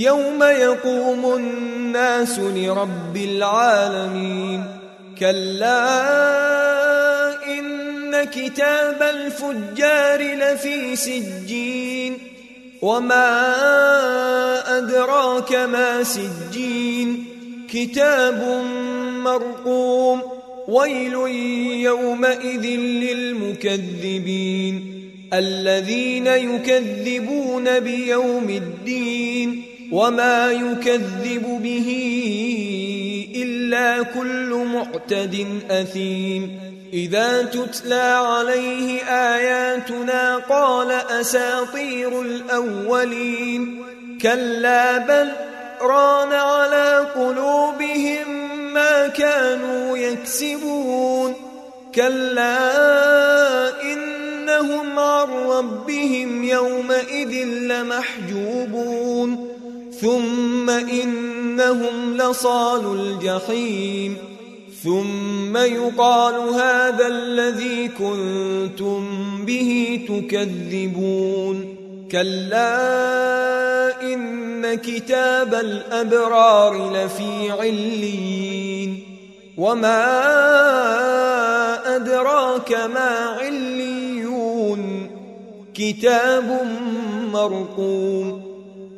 يوم يقوم الناس لرب العالمين. كلا إن كتاب الفجار لفي سجين. وما أدراك ما سجين. كتاب مرقوم. ويل يومئذ للمكذبين. الذين يكذبون بيوم الدين. وما يكذب به إلا كل معتد أثيم. إذا تتلى عليه آياتنا قال أساطير الأولين. كلا بل ران على قلوبهم ما كانوا يكسبون. كلا إنهم عن ربهم يومئذ لمحجوبون. ثم إنهم لصال الجحيم ثم يقال هذا الذي كنتم به تكذبون كلا إن كتاب الأبرار لفي عليين وما أدراك ما عليون كتاب مرقوم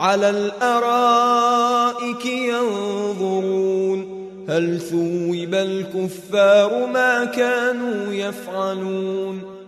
على الأرائك ينظرون هل ثوب الكفار ما كانوا يفعلون